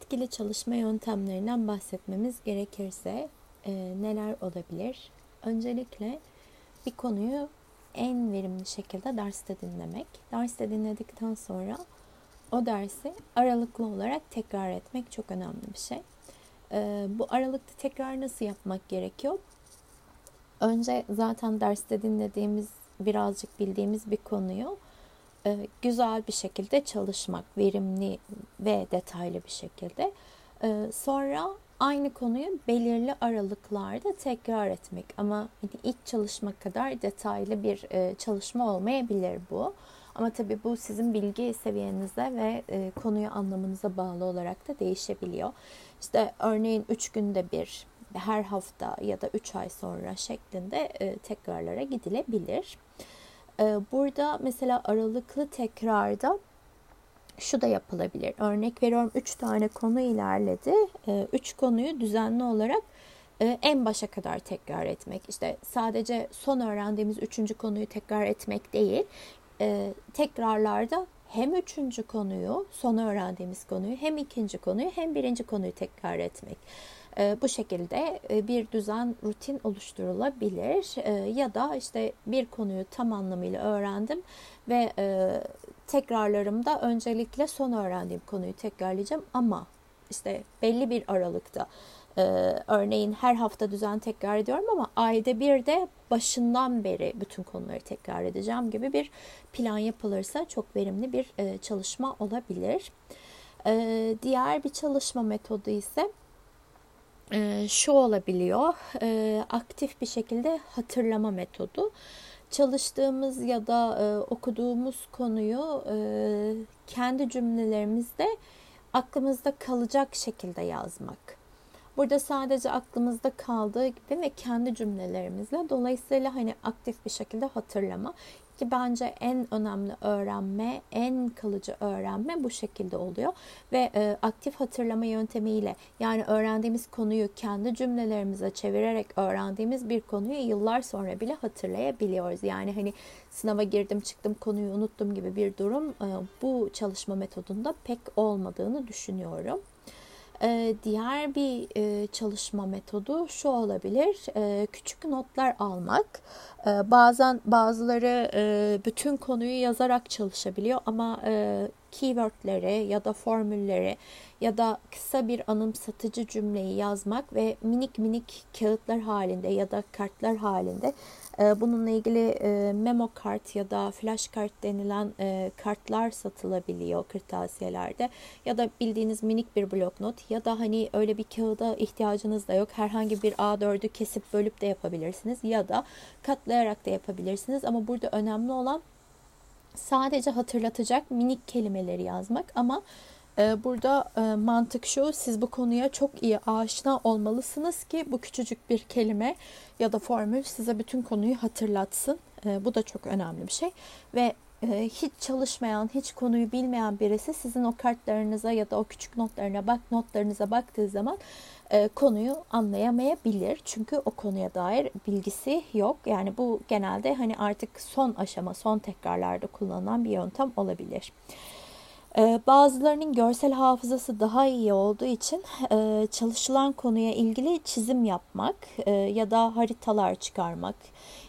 etkili çalışma yöntemlerinden bahsetmemiz gerekirse e, neler olabilir? Öncelikle bir konuyu en verimli şekilde derste dinlemek. Derste dinledikten sonra o dersi aralıklı olarak tekrar etmek çok önemli bir şey. E, bu aralıklı tekrar nasıl yapmak gerekiyor? Önce zaten derste dinlediğimiz birazcık bildiğimiz bir konuyu e, güzel bir şekilde çalışmak, verimli ve detaylı bir şekilde. E, sonra aynı konuyu belirli aralıklarda tekrar etmek ama hani ilk çalışma kadar detaylı bir e, çalışma olmayabilir bu. Ama tabii bu sizin bilgi seviyenize ve konuyu anlamanıza bağlı olarak da değişebiliyor. İşte örneğin 3 günde bir, her hafta ya da 3 ay sonra şeklinde tekrarlara gidilebilir. Ee, burada mesela aralıklı tekrarda şu da yapılabilir. Örnek veriyorum 3 tane konu ilerledi. 3 ee, konuyu düzenli olarak e, en başa kadar tekrar etmek. İşte sadece son öğrendiğimiz 3. konuyu tekrar etmek değil. Ee, tekrarlarda hem üçüncü konuyu, son öğrendiğimiz konuyu, hem ikinci konuyu, hem birinci konuyu tekrar etmek. Ee, bu şekilde e, bir düzen, rutin oluşturulabilir ee, ya da işte bir konuyu tam anlamıyla öğrendim ve e, tekrarlarımda öncelikle son öğrendiğim konuyu tekrarlayacağım ama işte belli bir aralıkta e, örneğin her hafta düzen tekrar ediyorum ama ayda bir de başından beri bütün konuları tekrar edeceğim gibi bir plan yapılırsa çok verimli bir çalışma olabilir. Diğer bir çalışma metodu ise e, şu olabiliyor. E, aktif bir şekilde hatırlama metodu. Çalıştığımız ya da e, okuduğumuz konuyu e, kendi cümlelerimizde aklımızda kalacak şekilde yazmak. Burada sadece aklımızda kaldığı gibi ve kendi cümlelerimizle dolayısıyla hani aktif bir şekilde hatırlama ki bence en önemli öğrenme, en kalıcı öğrenme bu şekilde oluyor. Ve e, aktif hatırlama yöntemiyle yani öğrendiğimiz konuyu kendi cümlelerimize çevirerek öğrendiğimiz bir konuyu yıllar sonra bile hatırlayabiliyoruz. Yani hani sınava girdim çıktım konuyu unuttum gibi bir durum e, bu çalışma metodunda pek olmadığını düşünüyorum. Ee, diğer bir e, çalışma metodu şu olabilir. Ee, küçük notlar almak. Ee, bazen bazıları e, bütün konuyu yazarak çalışabiliyor ama e, keywordleri ya da formülleri ya da kısa bir anımsatıcı cümleyi yazmak ve minik minik kağıtlar halinde ya da kartlar halinde bununla ilgili e, memo kart ya da flash kart denilen e, kartlar satılabiliyor kırtasiyelerde. Ya da bildiğiniz minik bir bloknot ya da hani öyle bir kağıda ihtiyacınız da yok. Herhangi bir A4'ü kesip bölüp de yapabilirsiniz ya da katlayarak da yapabilirsiniz. Ama burada önemli olan sadece hatırlatacak minik kelimeleri yazmak ama ee, burada e, mantık şu, siz bu konuya çok iyi aşina olmalısınız ki bu küçücük bir kelime ya da formül size bütün konuyu hatırlatsın. Ee, bu da çok önemli bir şey. Ve e, hiç çalışmayan, hiç konuyu bilmeyen birisi sizin o kartlarınıza ya da o küçük notlarına bak notlarınıza baktığı zaman e, konuyu anlayamayabilir. Çünkü o konuya dair bilgisi yok. Yani bu genelde hani artık son aşama, son tekrarlarda kullanılan bir yöntem olabilir. Ee, bazılarının görsel hafızası daha iyi olduğu için e, çalışılan konuya ilgili çizim yapmak e, ya da haritalar çıkarmak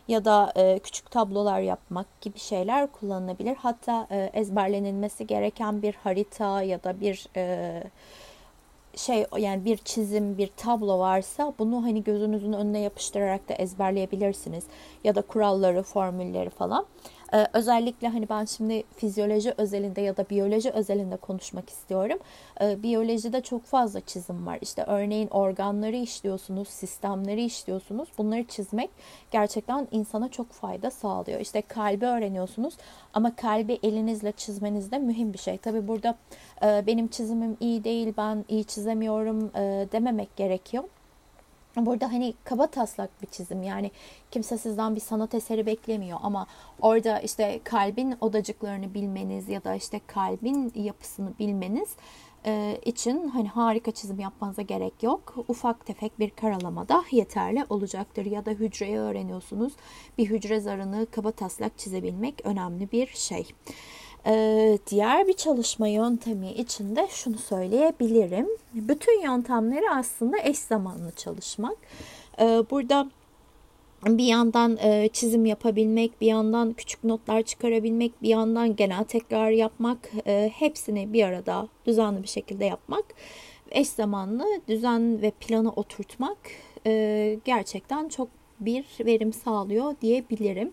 ya da e, küçük tablolar yapmak gibi şeyler kullanılabilir. Hatta ezberlenilmesi gereken bir harita ya da bir şey yani bir çizim, bir tablo varsa bunu hani gözünüzün önüne yapıştırarak da ezberleyebilirsiniz. Ya da kuralları, formülleri falan. Ee, özellikle hani ben şimdi fizyoloji özelinde ya da biyoloji özelinde konuşmak istiyorum. Ee, biyolojide çok fazla çizim var. İşte örneğin organları işliyorsunuz, sistemleri işliyorsunuz. Bunları çizmek gerçekten insana çok fayda sağlıyor. İşte kalbi öğreniyorsunuz ama kalbi elinizle çizmeniz de mühim bir şey. Tabi burada e, benim çizimim iyi değil, ben iyi çizemiyorum e, dememek gerekiyor. Burada hani kaba taslak bir çizim yani kimse sizden bir sanat eseri beklemiyor ama orada işte kalbin odacıklarını bilmeniz ya da işte kalbin yapısını bilmeniz e, için hani harika çizim yapmanıza gerek yok. Ufak tefek bir karalama da yeterli olacaktır. Ya da hücreyi öğreniyorsunuz. Bir hücre zarını kaba taslak çizebilmek önemli bir şey. Ee, diğer bir çalışma yöntemi için de şunu söyleyebilirim. Bütün yöntemleri aslında eş zamanlı çalışmak. Ee, burada bir yandan e, çizim yapabilmek, bir yandan küçük notlar çıkarabilmek, bir yandan genel tekrar yapmak, e, hepsini bir arada düzenli bir şekilde yapmak, eş zamanlı düzen ve planı oturtmak e, gerçekten çok bir verim sağlıyor diyebilirim.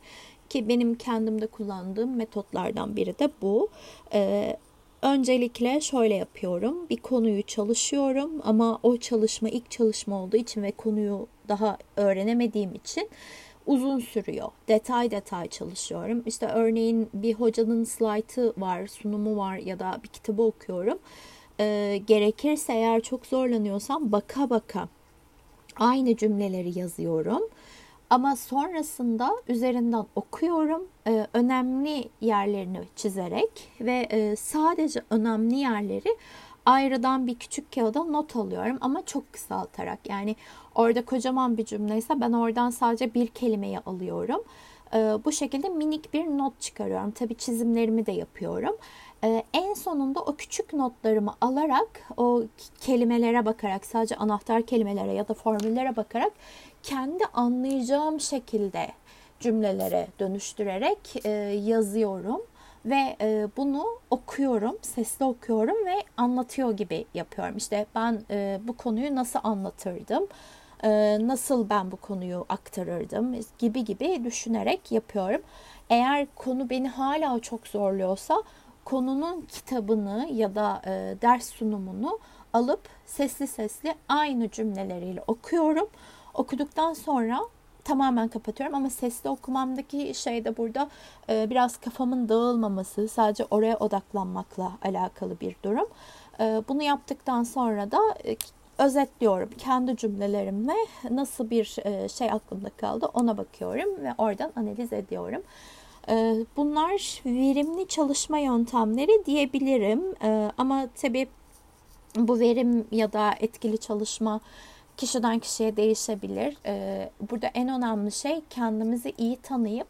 Ki benim kendimde kullandığım metotlardan biri de bu. Ee, öncelikle şöyle yapıyorum. Bir konuyu çalışıyorum ama o çalışma ilk çalışma olduğu için ve konuyu daha öğrenemediğim için uzun sürüyor. Detay detay çalışıyorum. İşte örneğin bir hocanın slaytı var, sunumu var ya da bir kitabı okuyorum. Ee, gerekirse eğer çok zorlanıyorsam baka baka aynı cümleleri yazıyorum ama sonrasında üzerinden okuyorum. Ee, önemli yerlerini çizerek ve e, sadece önemli yerleri ayrıdan bir küçük kağıda not alıyorum ama çok kısaltarak. Yani orada kocaman bir cümleyse ben oradan sadece bir kelimeyi alıyorum. Ee, bu şekilde minik bir not çıkarıyorum. Tabi çizimlerimi de yapıyorum. Ee, en sonunda o küçük notlarımı alarak o kelimelere bakarak sadece anahtar kelimelere ya da formüllere bakarak kendi anlayacağım şekilde cümlelere dönüştürerek e, yazıyorum ve e, bunu okuyorum, sesli okuyorum ve anlatıyor gibi yapıyorum. İşte ben e, bu konuyu nasıl anlatırdım, e, nasıl ben bu konuyu aktarırdım gibi gibi düşünerek yapıyorum. Eğer konu beni hala çok zorluyorsa konunun kitabını ya da e, ders sunumunu alıp sesli sesli aynı cümleleriyle okuyorum. Okuduktan sonra tamamen kapatıyorum ama sesli okumamdaki şey de burada e, biraz kafamın dağılmaması, sadece oraya odaklanmakla alakalı bir durum. E, bunu yaptıktan sonra da e, özetliyorum kendi cümlelerimle nasıl bir e, şey aklımda kaldı ona bakıyorum ve oradan analiz ediyorum. E, bunlar verimli çalışma yöntemleri diyebilirim e, ama tabii bu verim ya da etkili çalışma kişiden kişiye değişebilir. Ee, burada en önemli şey kendimizi iyi tanıyıp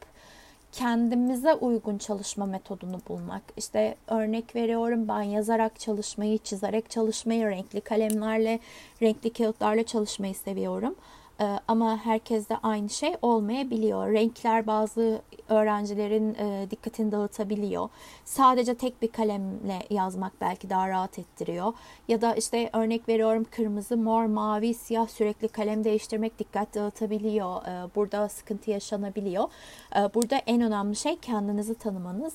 kendimize uygun çalışma metodunu bulmak. İşte örnek veriyorum ben yazarak çalışmayı, çizerek çalışmayı, renkli kalemlerle, renkli kağıtlarla çalışmayı seviyorum. Ee, ama herkeste aynı şey olmayabiliyor. Renkler bazı öğrencilerin e, dikkatini dağıtabiliyor. Sadece tek bir kalemle yazmak belki daha rahat ettiriyor. Ya da işte örnek veriyorum kırmızı, mor, mavi, siyah sürekli kalem değiştirmek dikkat dağıtabiliyor. Ee, burada sıkıntı yaşanabiliyor. Ee, burada en önemli şey kendinizi tanımanız.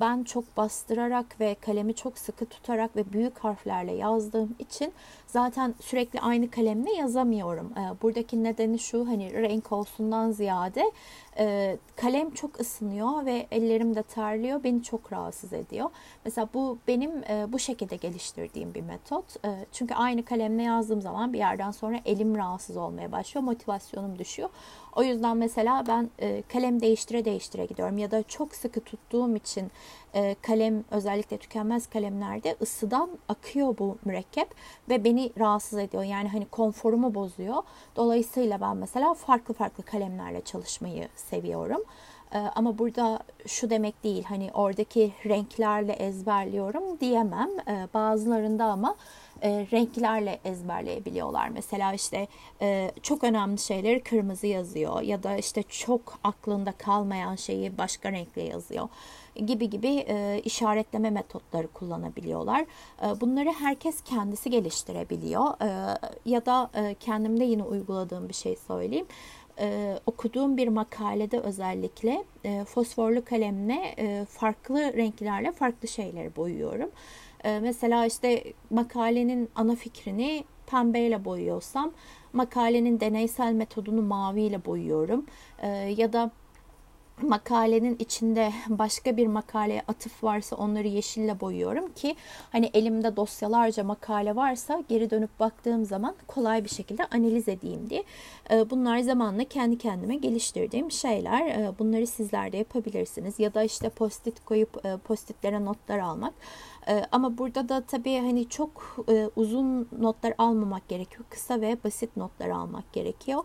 Ben çok bastırarak ve kalemi çok sıkı tutarak ve büyük harflerle yazdığım için zaten sürekli aynı kalemle yazamıyorum. Buradaki nedeni şu hani renk olsundan ziyade e, kalem çok ısınıyor ve ellerim de terliyor. Beni çok rahatsız ediyor. Mesela bu benim e, bu şekilde geliştirdiğim bir metot. E, çünkü aynı kalemle yazdığım zaman bir yerden sonra elim rahatsız olmaya başlıyor. Motivasyonum düşüyor. O yüzden mesela ben e, kalem değiştire değiştire gidiyorum ya da çok sıkı tuttuğum için e, kalem özellikle tükenmez kalemlerde ısıdan akıyor bu mürekkep ve beni rahatsız ediyor. Yani hani konforumu bozuyor. Dolayısıyla ben mesela farklı farklı kalemlerle çalışmayı seviyorum. E, ama burada şu demek değil hani oradaki renklerle ezberliyorum diyemem. E, bazılarında ama e, renklerle ezberleyebiliyorlar. Mesela işte e, çok önemli şeyleri kırmızı yazıyor ya da işte çok aklında kalmayan şeyi başka renkle yazıyor gibi gibi e, işaretleme metotları kullanabiliyorlar. Bunları herkes kendisi geliştirebiliyor ya da kendimde yine uyguladığım bir şey söyleyeyim. Ee, okuduğum bir makalede özellikle e, fosforlu kalemle e, farklı renklerle farklı şeyleri boyuyorum. Ee, mesela işte makalenin ana fikrini pembeyle boyuyorsam makalenin deneysel metodunu maviyle boyuyorum. Ee, ya da makalenin içinde başka bir makaleye atıf varsa onları yeşille boyuyorum ki hani elimde dosyalarca makale varsa geri dönüp baktığım zaman kolay bir şekilde analiz edeyim diye. Ee, bunlar zamanla kendi kendime geliştirdiğim şeyler. Ee, bunları sizler de yapabilirsiniz ya da işte post-it koyup e, post-itlere notlar almak. Ee, ama burada da tabii hani çok e, uzun notlar almamak gerekiyor. Kısa ve basit notlar almak gerekiyor.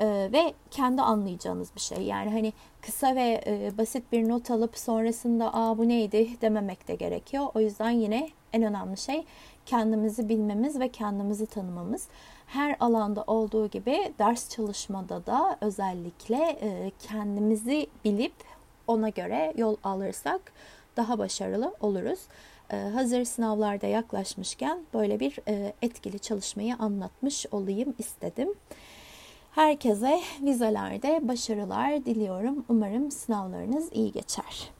Ee, ve kendi anlayacağınız bir şey. Yani hani kısa ve e, basit bir not alıp sonrasında aa bu neydi dememek de gerekiyor. O yüzden yine en önemli şey kendimizi bilmemiz ve kendimizi tanımamız. Her alanda olduğu gibi ders çalışmada da özellikle e, kendimizi bilip ona göre yol alırsak daha başarılı oluruz. E, hazır sınavlarda yaklaşmışken böyle bir e, etkili çalışmayı anlatmış olayım istedim. Herkese vizelerde başarılar diliyorum. Umarım sınavlarınız iyi geçer.